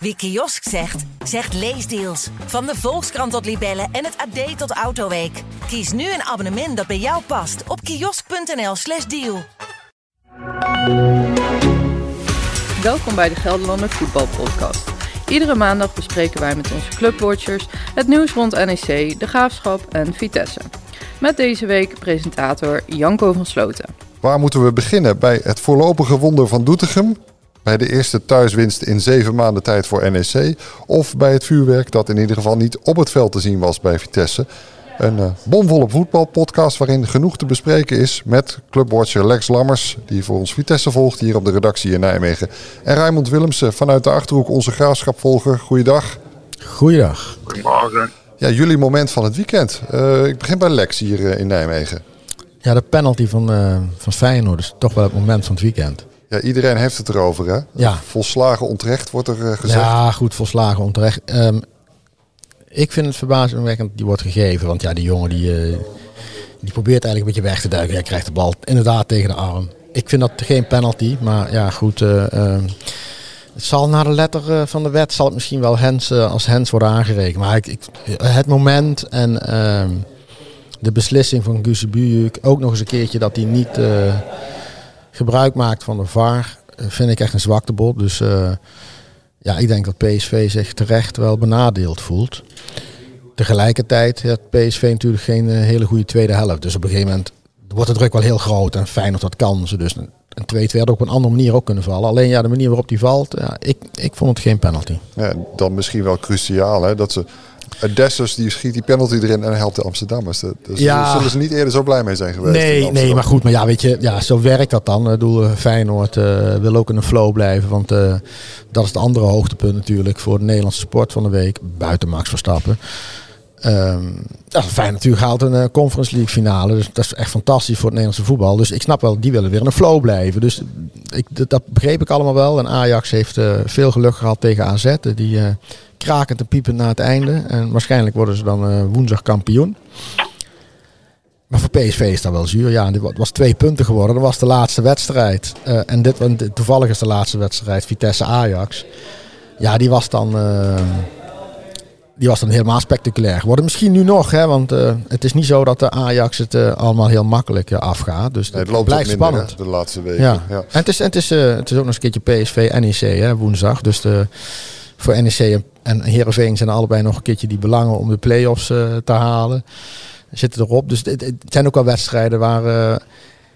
Wie kiosk zegt, zegt leesdeals. Van de Volkskrant tot Libellen en het AD tot Autoweek. Kies nu een abonnement dat bij jou past op kiosk.nl/slash deal. Welkom bij de Gelderlander Voetbalpodcast. Iedere maandag bespreken wij met onze clubwatchers het nieuws rond NEC, de Graafschap en Vitesse. Met deze week presentator Janko van Sloten. Waar moeten we beginnen? Bij het voorlopige wonder van Doetinchem? Bij de eerste thuiswinst in zeven maanden tijd voor NEC? Of bij het vuurwerk dat in ieder geval niet op het veld te zien was bij Vitesse? Een uh, bomvolle voetbalpodcast waarin genoeg te bespreken is met clubwatcher Lex Lammers, die voor ons Vitesse volgt hier op de redactie in Nijmegen. En Raymond Willemsen vanuit de Achterhoek, onze graafschapvolger. Goeiedag. Goeiedag. Goedemorgen. Ja, jullie moment van het weekend. Uh, ik begin bij Lex hier uh, in Nijmegen. Ja, de penalty van, uh, van Feyenoord is toch wel het moment van het weekend. Ja, iedereen heeft het erover, hè? Ja. Volslagen onterecht wordt er gezegd. Ja, goed, volslagen onterecht. Um, ik vind het verbazingwekkend die wordt gegeven. Want ja, die jongen die, uh, die probeert eigenlijk een beetje weg te duiken. Hij krijgt de bal inderdaad tegen de arm. Ik vind dat geen penalty, maar ja, goed. Uh, uh, het zal naar de letter van de wet zal het misschien wel hens, als hens worden aangerekend. Maar ik, ik, het moment en ehm, de beslissing van Gusebujuk, ook nog eens een keertje dat hij niet gebruik maakt van de VAR, vind ik echt een zwaktebod. Dus ja, ik denk dat PSV zich terecht wel benadeeld voelt. Tegelijkertijd heeft PSV natuurlijk geen hele goede tweede helft. Dus op een gegeven moment wordt de druk wel heel groot en fijn of dat kan ze. Dus een 2-2 had op een andere manier ook kunnen vallen. Alleen ja, de manier waarop die valt, ja, ik, ik vond het geen penalty. Ja, dan misschien wel cruciaal hè, dat ze Dessers die schiet die penalty erin en helpt de Amsterdammers. Daar dus ja. zullen ze niet eerder zo blij mee zijn geweest. Nee, nee, maar goed, maar ja, weet je, ja, zo werkt dat dan. Ik bedoel, Feyenoord uh, wil ook in een flow blijven, want uh, dat is het andere hoogtepunt natuurlijk voor de Nederlandse sport van de week, buiten Max Verstappen. Um, ja, fijn natuurlijk haalt een uh, Conference League finale. Dus dat is echt fantastisch voor het Nederlandse voetbal. Dus ik snap wel, die willen weer in een flow blijven. Dus ik, dat, begreep ik allemaal wel. En Ajax heeft uh, veel geluk gehad tegen AZ. Die uh, krakend en piepend na het einde. En waarschijnlijk worden ze dan woensdag kampioen. Maar voor PSV is dat wel zuur. Ja, dit was twee punten geworden. Dat was de laatste wedstrijd. en dit, toevallig is de laatste wedstrijd Vitesse-Ajax. Ja, die was dan die was dan helemaal spectaculair geworden. Misschien nu nog, hè, want uh, het is niet zo dat de Ajax het uh, allemaal heel makkelijk uh, afgaat. Dus nee, het loopt blijft minder, spannend. Hè, de laatste weken. Ja. ja. En het is, en het, is, het is ook nog eens een keertje PSV NEC hè, woensdag. Dus de, voor NEC en Heerenveen zijn allebei nog een keertje die belangen om de play-offs te halen. Zitten erop. Dus het, het zijn ook wel wedstrijden waar...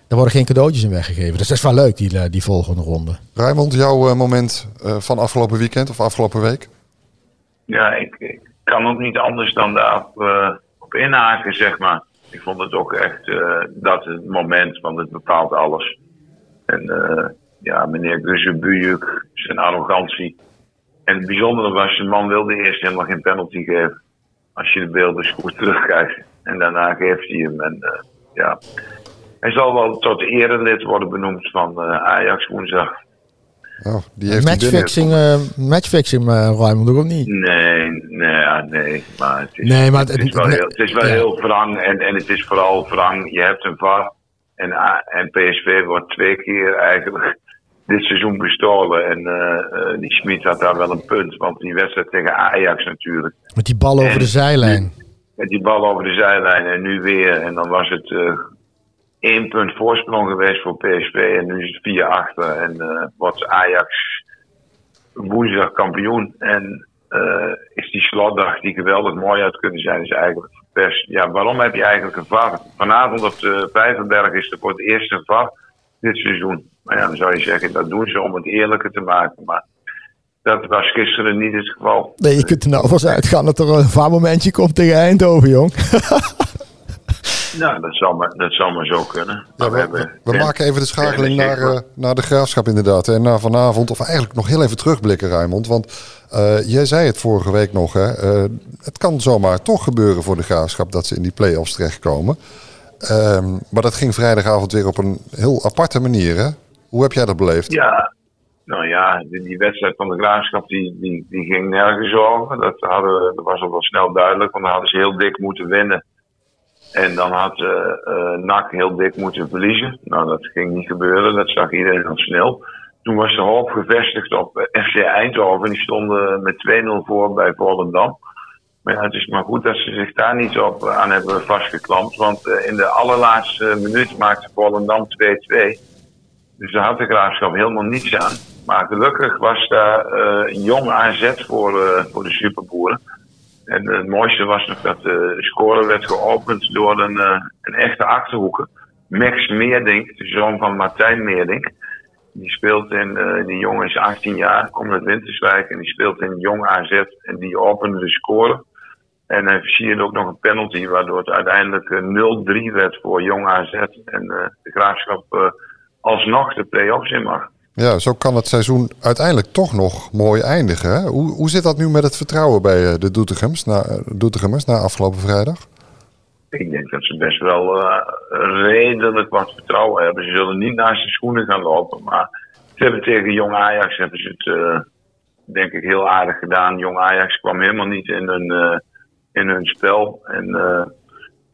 Er worden geen cadeautjes in weggegeven. Dus dat is wel leuk, die, die volgende ronde. Raymond, jouw moment van afgelopen weekend of afgelopen week? Ja, ik, ik kan ook niet anders dan daarop uh, op inhaken, zeg maar. Ik vond het ook echt uh, dat het moment, want het bepaalt alles. En uh, ja, meneer Guzebujuk, zijn arrogantie. En het bijzondere was, de man wilde eerst helemaal geen penalty geven. Als je de beelden goed terugkijkt. En daarna geeft hij hem. En ja, hij zal wel tot erelid worden benoemd van Ajax woensdag. Oh, die heeft matchfixing, uh, matchfixing uh, Raymond ook niet? Nee, nee, nee. Maar het is, nee, maar het, het is wel, heel, het is wel ja. heel wrang en, en het is vooral wrang. Je hebt een VAR en, en PSV wordt twee keer eigenlijk dit seizoen bestolen. En uh, die Schmid had daar wel een punt, want die wedstrijd tegen Ajax natuurlijk. Met die bal over en, de zijlijn. Met die bal over de zijlijn en nu weer. En dan was het één punt voorsprong geweest voor PSV en nu is het vier achter. En uh, wordt Ajax woensdag kampioen. En uh, is die slotdag die geweldig mooi had kunnen zijn, is eigenlijk verpest. Ja, waarom heb je eigenlijk een VAR? Vanavond op de Vijverberg is er voor het eerst een VAR dit seizoen. Maar ja, dan zou je zeggen, dat doen ze om het eerlijker te maken. Maar dat was gisteren niet het geval. Nee, je kunt er nou vast uitgaan dat er een VAR-momentje komt tegen Eindhoven, jong. Nou, dat zal maar, dat maar zo kunnen. Ja, we, we, we maken even de schakeling naar, uh, naar de graafschap inderdaad. En naar vanavond, of eigenlijk nog heel even terugblikken, Raymond. Want uh, jij zei het vorige week nog, hè. Uh, het kan zomaar toch gebeuren voor de graafschap dat ze in die play-offs terechtkomen. Um, maar dat ging vrijdagavond weer op een heel aparte manier, hè? Hoe heb jij dat beleefd? Ja, nou ja, die, die wedstrijd van de graafschap die, die, die ging nergens over. Dat, hadden, dat was al wel snel duidelijk, want dan hadden ze heel dik moeten winnen. En dan had uh, uh, NAC heel dik moeten verliezen. Nou, dat ging niet gebeuren. Dat zag iedereen al snel. toen was de hoop gevestigd op FC Eindhoven. Die stonden met 2-0 voor bij Volendam. Maar ja, het is maar goed dat ze zich daar niet op aan hebben vastgeklampt. Want in de allerlaatste minuut maakte Volendam 2-2. Dus daar had de graafschap helemaal niets aan. Maar gelukkig was daar uh, jong AZ voor, voor de superboeren. En het mooiste was nog dat de score werd geopend door een, uh, een echte achterhoeker. Max Meerdink, de zoon van Martijn Meerdink. Die speelt in, die jongen is 18 jaar, komt uit Winterswijk en die speelt in Jong AZ. En die opende de score. En hij versierde ook nog een penalty, waardoor het uiteindelijk 0-3 werd voor Jong AZ. En de graafschap alsnog de play-offs in mag. Ja, zo kan het seizoen uiteindelijk toch nog mooi eindigen. Hè? Hoe, hoe zit dat nu met het vertrouwen bij eh, de Doetinchemers na, Doetinchemers na afgelopen vrijdag? Ik denk dat ze best wel uh, redelijk wat vertrouwen hebben. Ze zullen niet naar zijn schoenen gaan lopen. Maar ze hebben tegen Jong Ajax hebben ze het denk ik heel aardig gedaan. Jong Ajax kwam helemaal niet in hun, in hun spel. En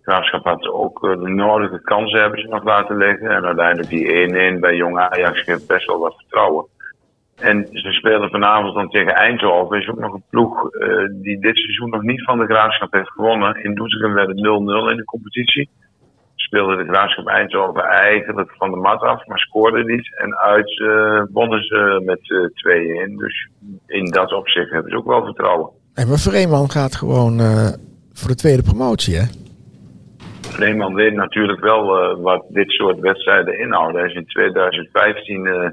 Graafschap had ook eh, de nodige kansen hebben ze nog laten liggen. En uiteindelijk die 1-1 bij Jong Ajax geeft best wel wat vertrouwen. En ze spelen vanavond dan tegen Eindhoven. Is ook nog een ploeg uh, die dit seizoen nog niet van de Graafschap heeft gewonnen. In Doetinchem werd het 0-0 in de competitie. Speelde de Graafschap Eindhoven eigenlijk van de mat af, maar scoorde niet. En uit ze met uh, 2-1. Dus in dat opzicht hebben ze ook wel vertrouwen. En maar Vreeman gaat gewoon voor de tweede promotie, hè? Vreeman weet natuurlijk wel uh, wat dit soort wedstrijden inhouden. Hij is in 2015 uh,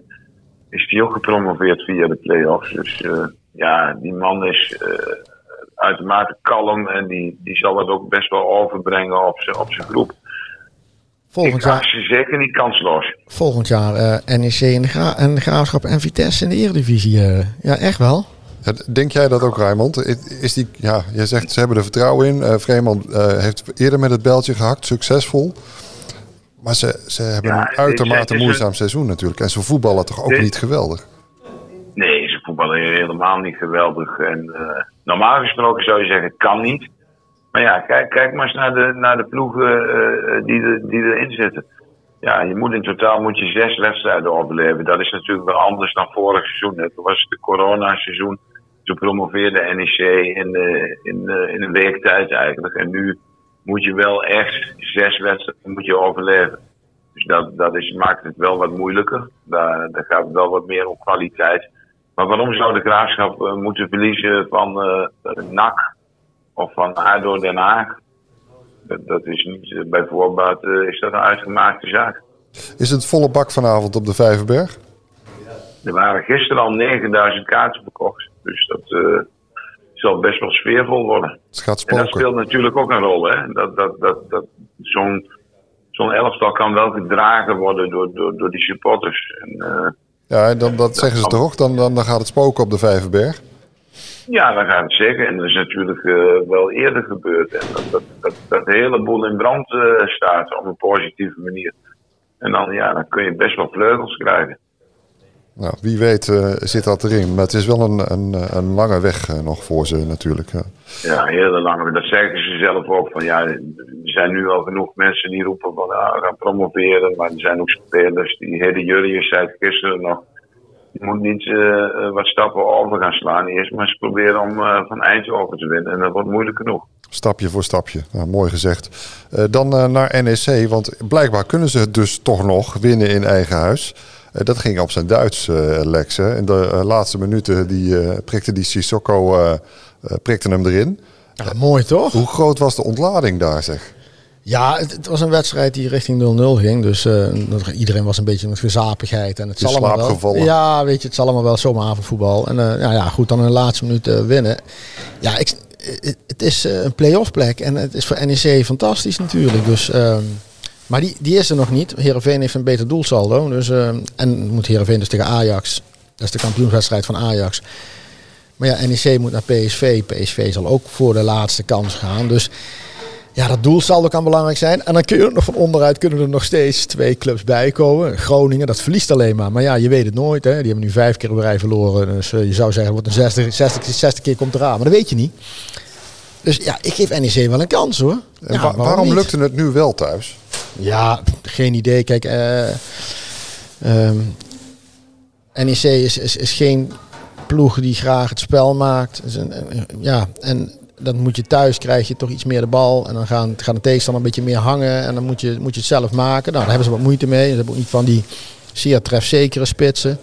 is hij ook gepromoveerd via de play-offs. Dus uh, ja, die man is uitermate kalm en die, die zal het ook best wel overbrengen op zijn op groep. Volgend jaar is zeker niet kansloos. Volgend jaar NEC en gra en de Graafschap en Vitesse in de Eredivisie. ja, echt wel. Denk jij dat ook, Raymond? Is die, ja, jij zegt ze hebben er vertrouwen in. Uh, Vreeman uh, heeft eerder met het beltje gehakt, succesvol. Maar ze, ze hebben ja, een uitermate moeizaam seizoen natuurlijk. En ze voetballen toch ook dit, niet geweldig? Nee, ze voetballen helemaal niet geweldig. En uh, normaal gesproken zou je zeggen, het kan niet. Maar ja, kijk, kijk maar eens naar de, naar de ploegen die, de, die erin zitten. Ja, je moet in totaal moet je zes wedstrijden overleven. Dat is natuurlijk wel anders dan vorig seizoen. Het was de corona-seizoen toen promoveerde NEC in, de, in, de, in een week tijd eigenlijk. En nu moet je wel echt zes wedstrijden moet je overleven. Dus dat, dat is, maakt het wel wat moeilijker. Daar, daar gaat het wel wat meer om kwaliteit. Maar waarom zou de graafschap uh, moeten verliezen van uh, NAC of van ADO Den Haag? Dat, dat is niet, uh, bij voorbaat is dat een uitgemaakte zaak. Is het volle bak vanavond op de Vijverberg? Er waren gisteren al 9000 kaarten verkocht. Dus dat uh, zal best wel sfeervol worden. Het gaat spoken. En dat speelt natuurlijk ook een rol. Hè? Dat, dat, dat, dat, Zo'n zo'n elftal kan wel gedragen worden door, door, door die supporters. En, uh, ja, dan, dat zeggen ze toch? Dan, dan, dan gaat het spoken op de Vijverberg. Ja, dan gaat het zeker. En dat is natuurlijk uh, wel eerder gebeurd. En dat, dat, dat, dat de hele boel in brand uh, staat op een positieve manier. En dan, ja, dan kun je best wel vleugels krijgen. Nou, wie weet uh, zit dat erin. Maar het is wel een, een, een lange weg uh, nog voor ze natuurlijk. Ja, een hele lange Dat zeggen ze zelf ook. Van, ja, er zijn nu al genoeg mensen die roepen van ja, we gaan promoveren. Maar er zijn ook spelers die Hede Jurrius zei gisteren nog. Je moet niet uh, wat stappen over gaan slaan. Eerst maar eens proberen om van Eindhoven te winnen. En dat wordt moeilijk genoeg. Stapje voor stapje. Nou, mooi gezegd. dan naar NEC. Want blijkbaar kunnen ze het dus toch nog winnen in eigen huis. Eh, dat ging op zijn Duits, uh, Lex. Hè. In de uh, laatste minuten die, prikte die Sissoko prikte hem erin. Ja, mooi toch? Hoe groot was de ontlading daar, zeg? Ja, het, het was een wedstrijd die richting 0-0 ging. Dus iedereen was een beetje met gezapigheid. En het zal allemaal wel. Ja, weet je, het zal allemaal wel zomaar avondvoetbal. En ja, ja, goed, dan in de laatste minuut winnen. Ja, ik, het is een play-off plek. En het is voor NEC fantastisch natuurlijk. Dus ehm, maar die, die is er nog niet. Herenveen heeft een beter doelsaldo. Dus, uh, en moet Herenveen dus tegen Ajax. Dat is de kampioenswedstrijd van Ajax. Maar ja, NEC moet naar PSV. PSV zal ook voor de laatste kans gaan. Dus ja, dat doelsaldo kan belangrijk zijn. En dan kun je nog van onderuit kunnen er nog steeds twee clubs bij komen. Groningen, dat verliest alleen maar. Maar ja, je weet het nooit. Hè. Die hebben nu vijf keer op rij verloren. Dus uh, je zou zeggen, wordt een 60, 60, 60 keer komt eraan. Maar dat weet je niet. Dus ja, ik geef NEC wel een kans hoor. En ja, waarom, waarom lukte het nu wel thuis? Ja, geen idee. Kijk, uh, um, NEC is, is, is geen ploeg die graag het spel maakt. Ja, en dan moet je thuis krijg je toch iets meer de bal. En dan gaan, gaan de tegenstander een beetje meer hangen. En dan moet je, moet je het zelf maken. Nou, daar hebben ze wat moeite mee. Ze hebben ook niet van die zeer trefzekere spitsen.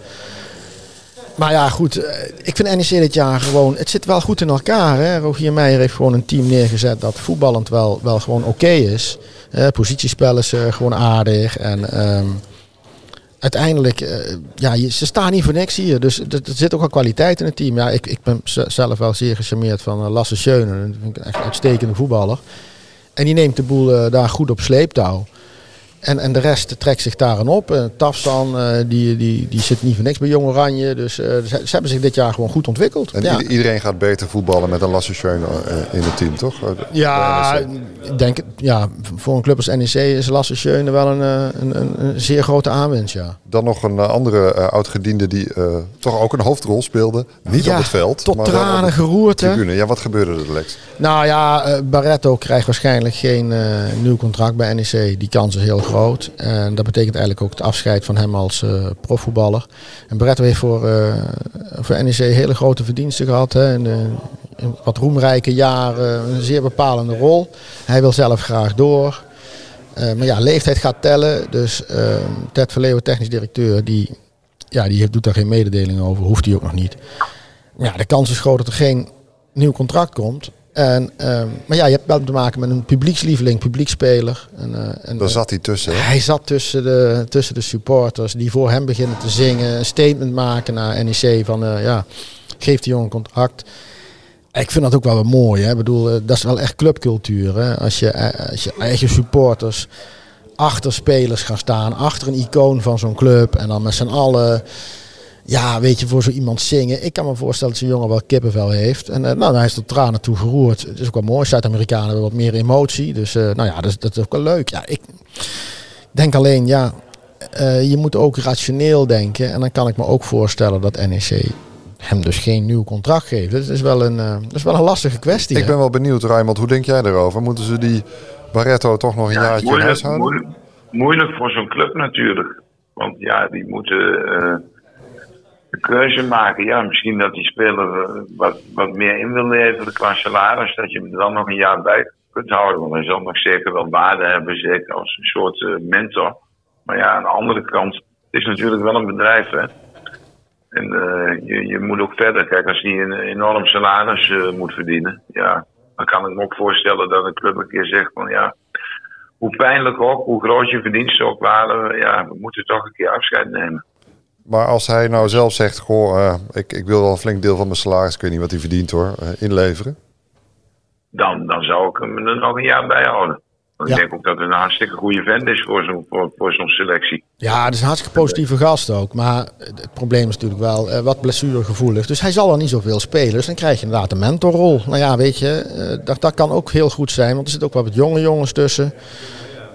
Maar ja, goed. eh, Ik vind NEC dit jaar gewoon... Het zit wel goed in elkaar. Hè? Rogier Meijer heeft gewoon een team neergezet dat voetballend wel, wel gewoon oké is. Eh, positiespel is eh, gewoon aardig. En ehm, uiteindelijk... eh, ja, ze staan niet voor niks hier. Dus er, zit ook wel kwaliteit in het team. Ja, ik, ik ben zelf wel zeer gecharmeerd van eh, Lasse Schöne. Dat vind ik echt een uitstekende voetballer. En die neemt de boel daar goed op sleeptouw. En, en de rest trekt zich daarin op. Uh, Tafsan, eh, die, die, die zit niet voor niks bij Jong Oranje. Dus eh, ze, ze hebben zich dit jaar gewoon goed ontwikkeld. En ja. iedereen gaat beter voetballen met een Lasse in het team, toch? Ja, ik denk, ja, voor een club als NEC is Lasse wel een, een, een, een zeer grote aanwinst, ja. Dan nog een andere oud-gediende die toch ook een hoofdrol speelde. Niet Ja, op het veld, tot maar tranen de geroerd, hè? tribune. Ja, wat gebeurde er, Lex? Nou ja, Barretto krijgt waarschijnlijk geen nieuw contract bij NEC. Die kans is heel groot. En dat betekent eigenlijk ook het afscheid van hem als eh, profvoetballer. En Barretto heeft voor, eh, voor NEC hele grote verdiensten gehad. Hè. Wat roemrijke jaren een zeer bepalende rol. Hij wil zelf graag door. Eh, maar ja, leeftijd gaat tellen. Dus Ted Verleeuwen, technisch directeur, die, ja, die doet daar geen mededeling over. Hoeft hij ook nog niet. Ja, de kans is groot dat er geen nieuw contract komt. En, ehm, maar ja, je hebt wel te maken met een publiekslieveling, publiekspeler. En, eh, en, Daar eh, zat hij tussen. hè? hij zat tussen de, tussen de supporters die voor hem beginnen te zingen. Een statement maken naar NEC van eh, ja, geef die jongen een contract. Ik vind dat ook wel weer mooi. Hè? Ik bedoel, dat is wel echt clubcultuur. Hè? Als, je, als je eigen supporters achter spelers gaan staan. Achter een icoon van zo'n club. En dan met z'n allen ja, weet je, voor zo iemand zingen. Ik kan me voorstellen dat zo'n jongen wel kippenvel heeft. En eh, nou, hij is tot tranen toe geroerd. Het is ook wel mooi. Zuid-Amerikanen hebben wat meer emotie. Dus eh, nou ja, dat, is- dat is ook wel leuk. Ja, ik denk alleen, ja, eh, je moet ook rationeel denken. En dan kan ik me ook voorstellen dat NEC hem dus geen nieuw contract geeft. Dat is wel een, eh, dat is wel een lastige kwestie. Ik hè? ben wel benieuwd, Raymond. Hoe denk jij daarover? Moeten ze die Barretto toch nog een Ja, jaartje in moeilijk, huis houden? moeilijk, moeilijk voor zo'n club natuurlijk. Want ja, die moeten eh, een keuze maken. Ja, misschien dat die speler eh, wat, wat meer in wil leveren qua salaris. Dat je hem dan nog een jaar bij kunt houden. Want hij zal nog zeker wel waarde hebben. Zeker als een soort eh, mentor. Maar ja, aan de andere kant. Het is natuurlijk wel een bedrijf, hè. En eh, je, je moet ook verder. Kijk, als hij een enorm salaris moet verdienen. Ja, dan kan ik me ook voorstellen dat een club een keer zegt van ja hoe pijnlijk ook, hoe groot je verdiensten ook waren, ja, we moeten toch een keer afscheid nemen. Maar als hij nou zelf zegt, goh, eh, ik, ik wil wel een flink deel van mijn salaris, ik weet niet wat hij verdient hoor, eh, inleveren. Dan, dan zou ik hem er nog een jaar bij houden. Want Ja. Ik denk ook dat het een hartstikke goede vent is voor zo'n voor, voor zo'n selectie. Ja, het is een hartstikke positieve gast ook. Maar het probleem is natuurlijk wel eh, wat blessuregevoelig. Dus hij zal wel niet zoveel spelen. Dus dan krijg je inderdaad een mentorrol. Nou ja, weet je, eh, dat, dat kan ook heel goed zijn. Want er zitten ook wel wat jonge jongens tussen.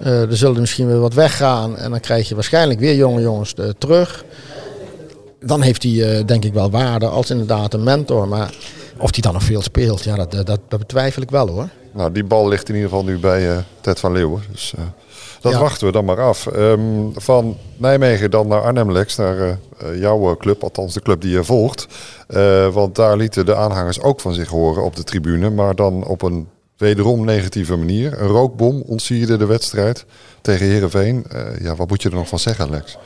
Eh, er zullen er misschien weer wat weggaan. En dan krijg je waarschijnlijk weer jonge jongens terug. Dan heeft hij eh, denk ik wel waarde als inderdaad een mentor. Maar of hij dan nog veel speelt, ja, dat, dat, dat betwijfel ik wel hoor. Nou, die bal ligt in ieder geval nu bij eh, Ted van Leeuwen. Dus eh, dat Ja. wachten we dan maar af. Ehm, van Nijmegen dan naar Arnhem, Lex, naar jouw club, althans de club die je volgt. Want daar lieten de aanhangers ook van zich horen op de tribune, maar dan op een wederom negatieve manier. Een rookbom ontsierde de wedstrijd tegen Heerenveen. Eh, ja, wat moet je er nog van zeggen, Lex?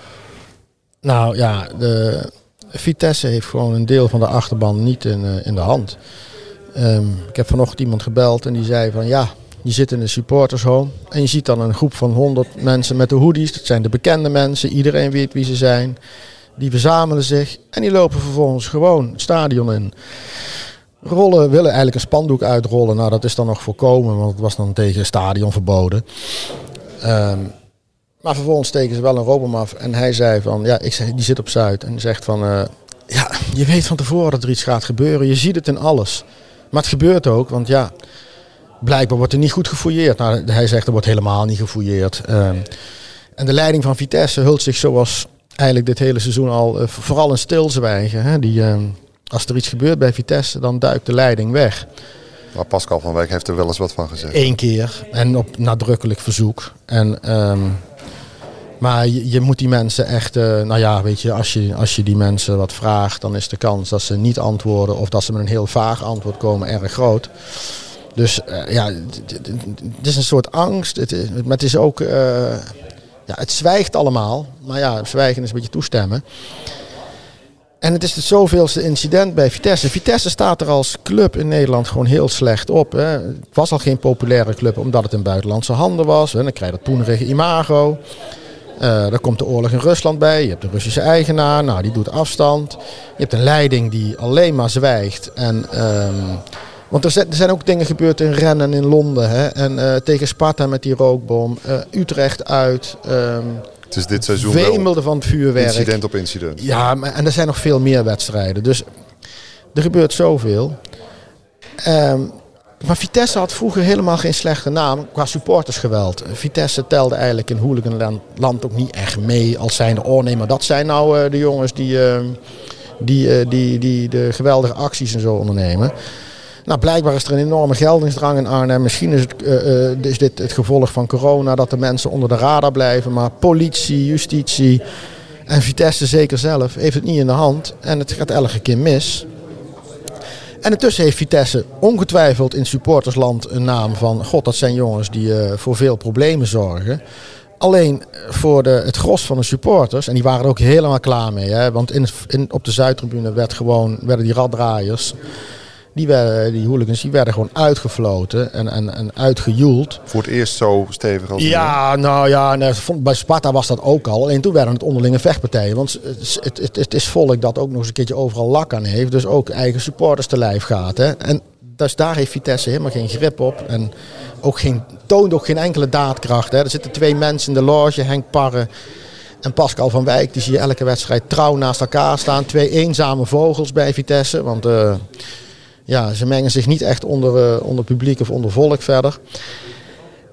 Nou ja, de Vitesse heeft gewoon een deel van de achterban niet in, eh, in de hand. Ehm, ik heb vanochtend iemand gebeld en die zei van ja, je zit in een supportershome en je ziet dan een groep van 100 mensen met de hoodies. Dat zijn de bekende mensen, iedereen weet wie ze zijn. Die verzamelen zich en die lopen vervolgens gewoon het stadion in. Rollen, willen eigenlijk een spandoek uitrollen. Nou, dat is dan nog voorkomen, want het was dan tegen stadion verboden. Ehm, maar vervolgens steken ze wel een robom af. En hij zei van, ja, ik zeg, die zit op Zuid. En zegt van, eh, ja, je weet van tevoren dat er iets gaat gebeuren. Je ziet het in alles. Maar het gebeurt ook, want ja, blijkbaar wordt er niet goed gefouilleerd. Nou, hij zegt er wordt helemaal niet gefouilleerd. Ehm, en de leiding van Vitesse hult zich zoals eigenlijk dit hele seizoen al, eh, vooral in stilzwijgen. Hè? Die, ehm, als er iets gebeurt bij Vitesse, dan duikt de leiding weg. Nou, Pascal van Wijk heeft er wel eens wat van gezegd. Eén keer en op nadrukkelijk verzoek. En ehm, Maar je, moet die mensen echt, eh, nou ja, weet je als, je, als je die mensen wat vraagt, dan is de kans dat ze niet antwoorden of dat ze met een heel vaag antwoord komen erg groot. Dus eh, ja, het is een soort angst. Het is, maar het is ook, eh, ja, het zwijgt allemaal. Maar ja, zwijgen is een beetje toestemmen. En het is het zoveelste incident bij Vitesse. Vitesse staat er als club in Nederland gewoon heel slecht op. Hè. Het was al geen populaire club omdat het in buitenlandse handen was. En dan krijg je dat poenerige imago. Uh, komt de oorlog in Rusland bij. Je hebt de Russische eigenaar, nou, die doet afstand. Je hebt een leiding die alleen maar zwijgt. En, um, want er zijn, ook dingen gebeurd in Rennen in Londen. Hè? En uh, tegen Sparta met die rookbom. Uh, Utrecht uit. Um, het is dit seizoen Wemelde van het vuurwerk. Incident op incident. Ja, maar, en er zijn nog veel meer wedstrijden. Dus er gebeurt zoveel. Um, maar Vitesse had vroeger helemaal geen slechte naam qua supportersgeweld. Vitesse telde eigenlijk in hooliganland ook niet echt mee als zijnde... oh dat zijn nou uh, de jongens die, uh, die, uh, die, die de geweldige acties en zo ondernemen. Nou, blijkbaar is er een enorme geldingsdrang in Arnhem. Misschien is, het, is dit het gevolg van corona dat de mensen onder de radar blijven. Maar politie, justitie en Vitesse zeker zelf heeft het niet in de hand. En het gaat elke keer mis. En intussen heeft Vitesse ongetwijfeld in supportersland een naam van... God, dat zijn jongens die uh, voor veel problemen zorgen. Alleen voor de, het gros van de supporters, en die waren er ook helemaal klaar mee. Hè, want in, in, op de Zuidtribune werd gewoon, werden die raddraaiers die, werden, die hooligans die werden gewoon uitgefloten en, en, en uitgejoeld. Voor het eerst zo stevig als Ja, nou ja, bij Sparta was dat ook al. Alleen toen werden het onderlinge vechtpartijen. Want het, het, het is volk dat ook nog eens een keertje overal lak aan heeft. Dus ook eigen supporters te lijf gaat. Hè. En dus daar heeft Vitesse helemaal geen grip op. En ook geen, toont ook geen enkele daadkracht. Hè. Er zitten twee mensen in de loge, Henk Parre en Pascal van Wijk. Die zie je elke wedstrijd trouw naast elkaar staan. Twee eenzame vogels bij Vitesse. Want... Uh, ja, ze mengen zich niet echt onder, uh, onder publiek of onder volk verder.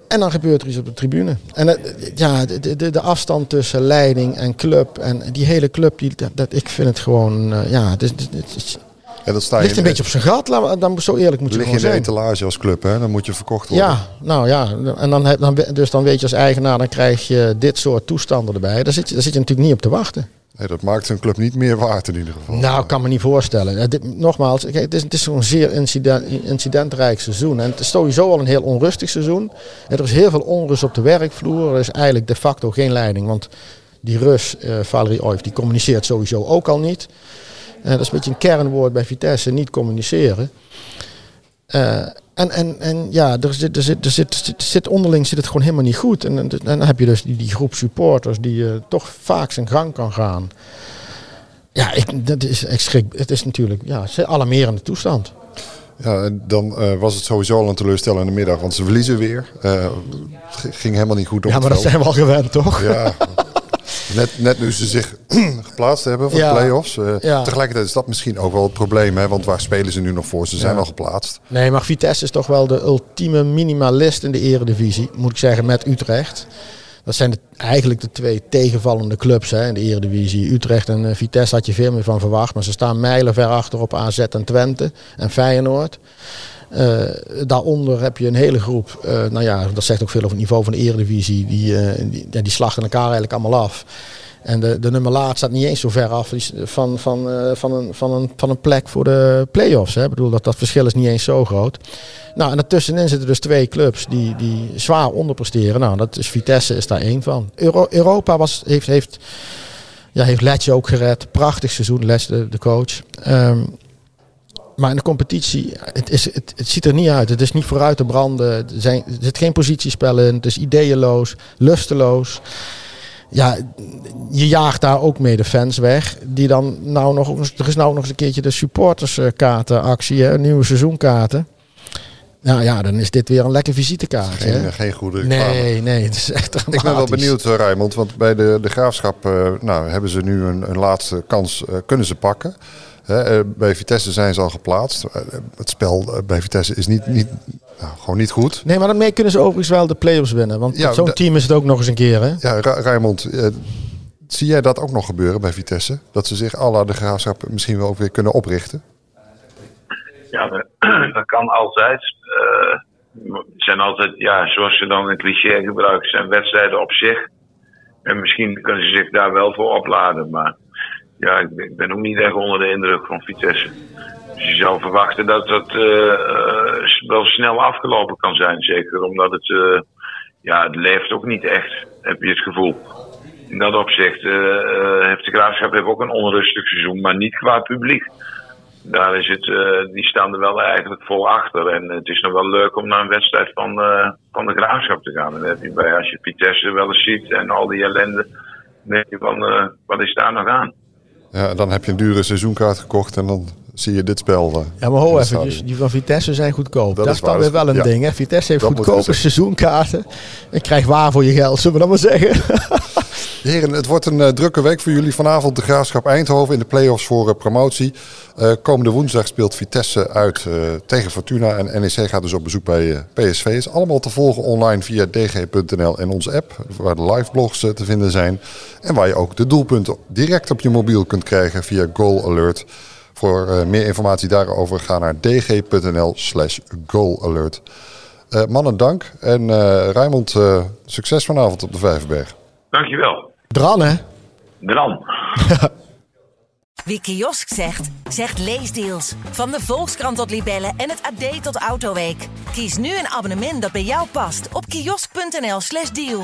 En dan gebeurt er iets op de tribune. En uh, ja, de, de, de, afstand tussen leiding en club en die hele club, die, dat, ik vind het gewoon, uh, ja, het, het ja, dat sta ligt een beetje op zijn gat, dan zo eerlijk moet je gewoon zijn. Lig je in de etalage als club, hè? dan moet je verkocht worden. Ja, nou ja, en dan, dan, dus dan weet je als eigenaar, dan krijg je dit soort toestanden erbij. Daar zit daar zit je natuurlijk niet op te wachten. Nee, dat maakt een club niet meer waard in ieder geval. Nou, ik kan me niet voorstellen. Nogmaals, kijk, het is, het is zo'n zeer incident, incidentrijk seizoen. En het is sowieso al een heel onrustig seizoen. En er is heel veel onrust op de werkvloer. Er is eigenlijk de facto geen leiding. Want die Rus, uh, Valerie Oif, die communiceert sowieso ook al niet. Dat is een beetje een kernwoord bij Vitesse, niet communiceren. Uh, en, en, en ja, er zit, er, zit, er, zit, zit onderling zit het gewoon helemaal niet goed. En, en dan heb je dus die, die groep supporters die uh, toch vaak zijn gang kan gaan. Ja, ik, dat is, ik schrik, het is natuurlijk ja, een alarmerende toestand. Ja, en dan uh, was het sowieso al een teleurstellende middag, want ze verliezen weer. Ging helemaal niet goed op Ja, maar dat zijn we al gewend, toch? Ja, Net, net nu ze zich geplaatst hebben voor Ja. de play-offs. eh, Ja. Tegelijkertijd is dat misschien ook wel het probleem. Hè? Want waar spelen ze nu nog voor? Ze zijn al geplaatst. Nee, maar Vitesse is toch wel de ultieme minimalist in de eredivisie, moet ik zeggen, met Utrecht. Dat zijn de, eigenlijk de twee tegenvallende clubs hè, in de eredivisie. Utrecht en eh, Vitesse had je veel meer van verwacht, maar ze staan mijlenver achter op AZ en Twente en Feyenoord. Eh, daaronder heb je een hele groep, eh, nou ja, dat zegt ook veel over het niveau van de eredivisie. Die, eh, die, die elkaar eigenlijk allemaal af. En de, de nummer laat staat niet eens zo ver af van, van, van, een, van, een, van een plek voor de play-offs. Hè. Ik bedoel, dat, dat verschil is niet eens zo groot. Nou, en daartussenin zitten dus twee clubs die, die zwaar onderpresteren. Nou, dat is Vitesse is daar één van. Euro, Europa was, heeft, heeft, ja, heeft Letje ook gered. Prachtig seizoen, Les, de, de coach. Ehm, maar in de competitie, het, is, het, het ziet er niet uit. Het is niet vooruit te branden. Er, zijn, er zit geen positiespel in. Het is ideeënloos, lusteloos. Ja, je jaagt daar ook mee de fans weg. Die dan nou nog, er is nou nog eens een keertje de supporterskaartenactie, hè, nieuwe seizoenkaarten. Nou ja, dan is dit weer een lekker visitekaart. Geen, hè? geen goede reclame. Nee, nee, het is echt Ik ben wel benieuwd, eh, Rijmond. Want bij de, de graafschap eh, nou, hebben ze nu een, een laatste kans eh, kunnen ze pakken. Hè, eh, bij Vitesse zijn ze al geplaatst. Eh, het spel eh, bij Vitesse is niet, niet, nou, gewoon niet goed. Nee, maar daarmee kunnen ze overigens wel de play-offs winnen. Want Ja, zo'n team is het ook nog eens een keer. Hè? Ja, Ra- Rijmond, eh, zie jij dat ook nog gebeuren bij Vitesse? Dat ze zich à la de graafschap misschien wel ook weer kunnen oprichten? Ja, dat, kan altijd. Eh, het zijn altijd, ja, zoals ze dan een cliché gebruiken, zijn wedstrijden op zich. En misschien kunnen ze zich daar wel voor opladen. Maar ja, ik ben, ook niet echt onder de indruk van Vitesse. Dus je zou verwachten dat dat eh, eh, wel snel afgelopen kan zijn. Zeker omdat het, eh, ja, het leeft ook niet echt, heb je het gevoel. In dat opzicht heeft de Graafschap ook een onrustig seizoen, maar niet qua publiek. Daar is het, die staan er wel eigenlijk vol achter. En het is nog wel leuk om naar een wedstrijd van, van de Graafschap te gaan. En heb je bij, als je Vitesse wel eens ziet en al die ellende, denk je van, wat is daar nog aan? Ja, dan heb je een dure seizoenkaart gekocht en dan zie je dit spel. eh, Ja, maar ho in het even, die van Vitesse zijn goedkoop. Dat Dat, is dan waar, weer wel een ja. ding. Hè? Vitesse heeft Dat goedkope seizoenkaarten. En krijgt waar voor je geld, zullen we dat maar zeggen. Heren, het wordt een eh, drukke week voor jullie. Vanavond de Graafschap Eindhoven in de play-offs voor eh, promotie. Komende woensdag speelt Vitesse uit tegen Fortuna. En NEC gaat dus op bezoek bij PSV. Is allemaal te volgen online via dg.nl en onze app. Waar de live blogs te vinden zijn. En waar je ook de doelpunten direct op je mobiel kunt krijgen via Goal Alert. Voor eh, meer informatie daarover ga naar dg.nl slash goalalert. Eh, mannen, dank. En eh Raymond, eh, succes vanavond op de Vijverberg. Dankjewel. Dran, hè? Dran. Wie kiosk zegt, zegt leesdeals. Van de Volkskrant tot Libellen en het AD tot Autoweek. Kies nu een abonnement dat bij jou past op kiosk.nl/slash deal.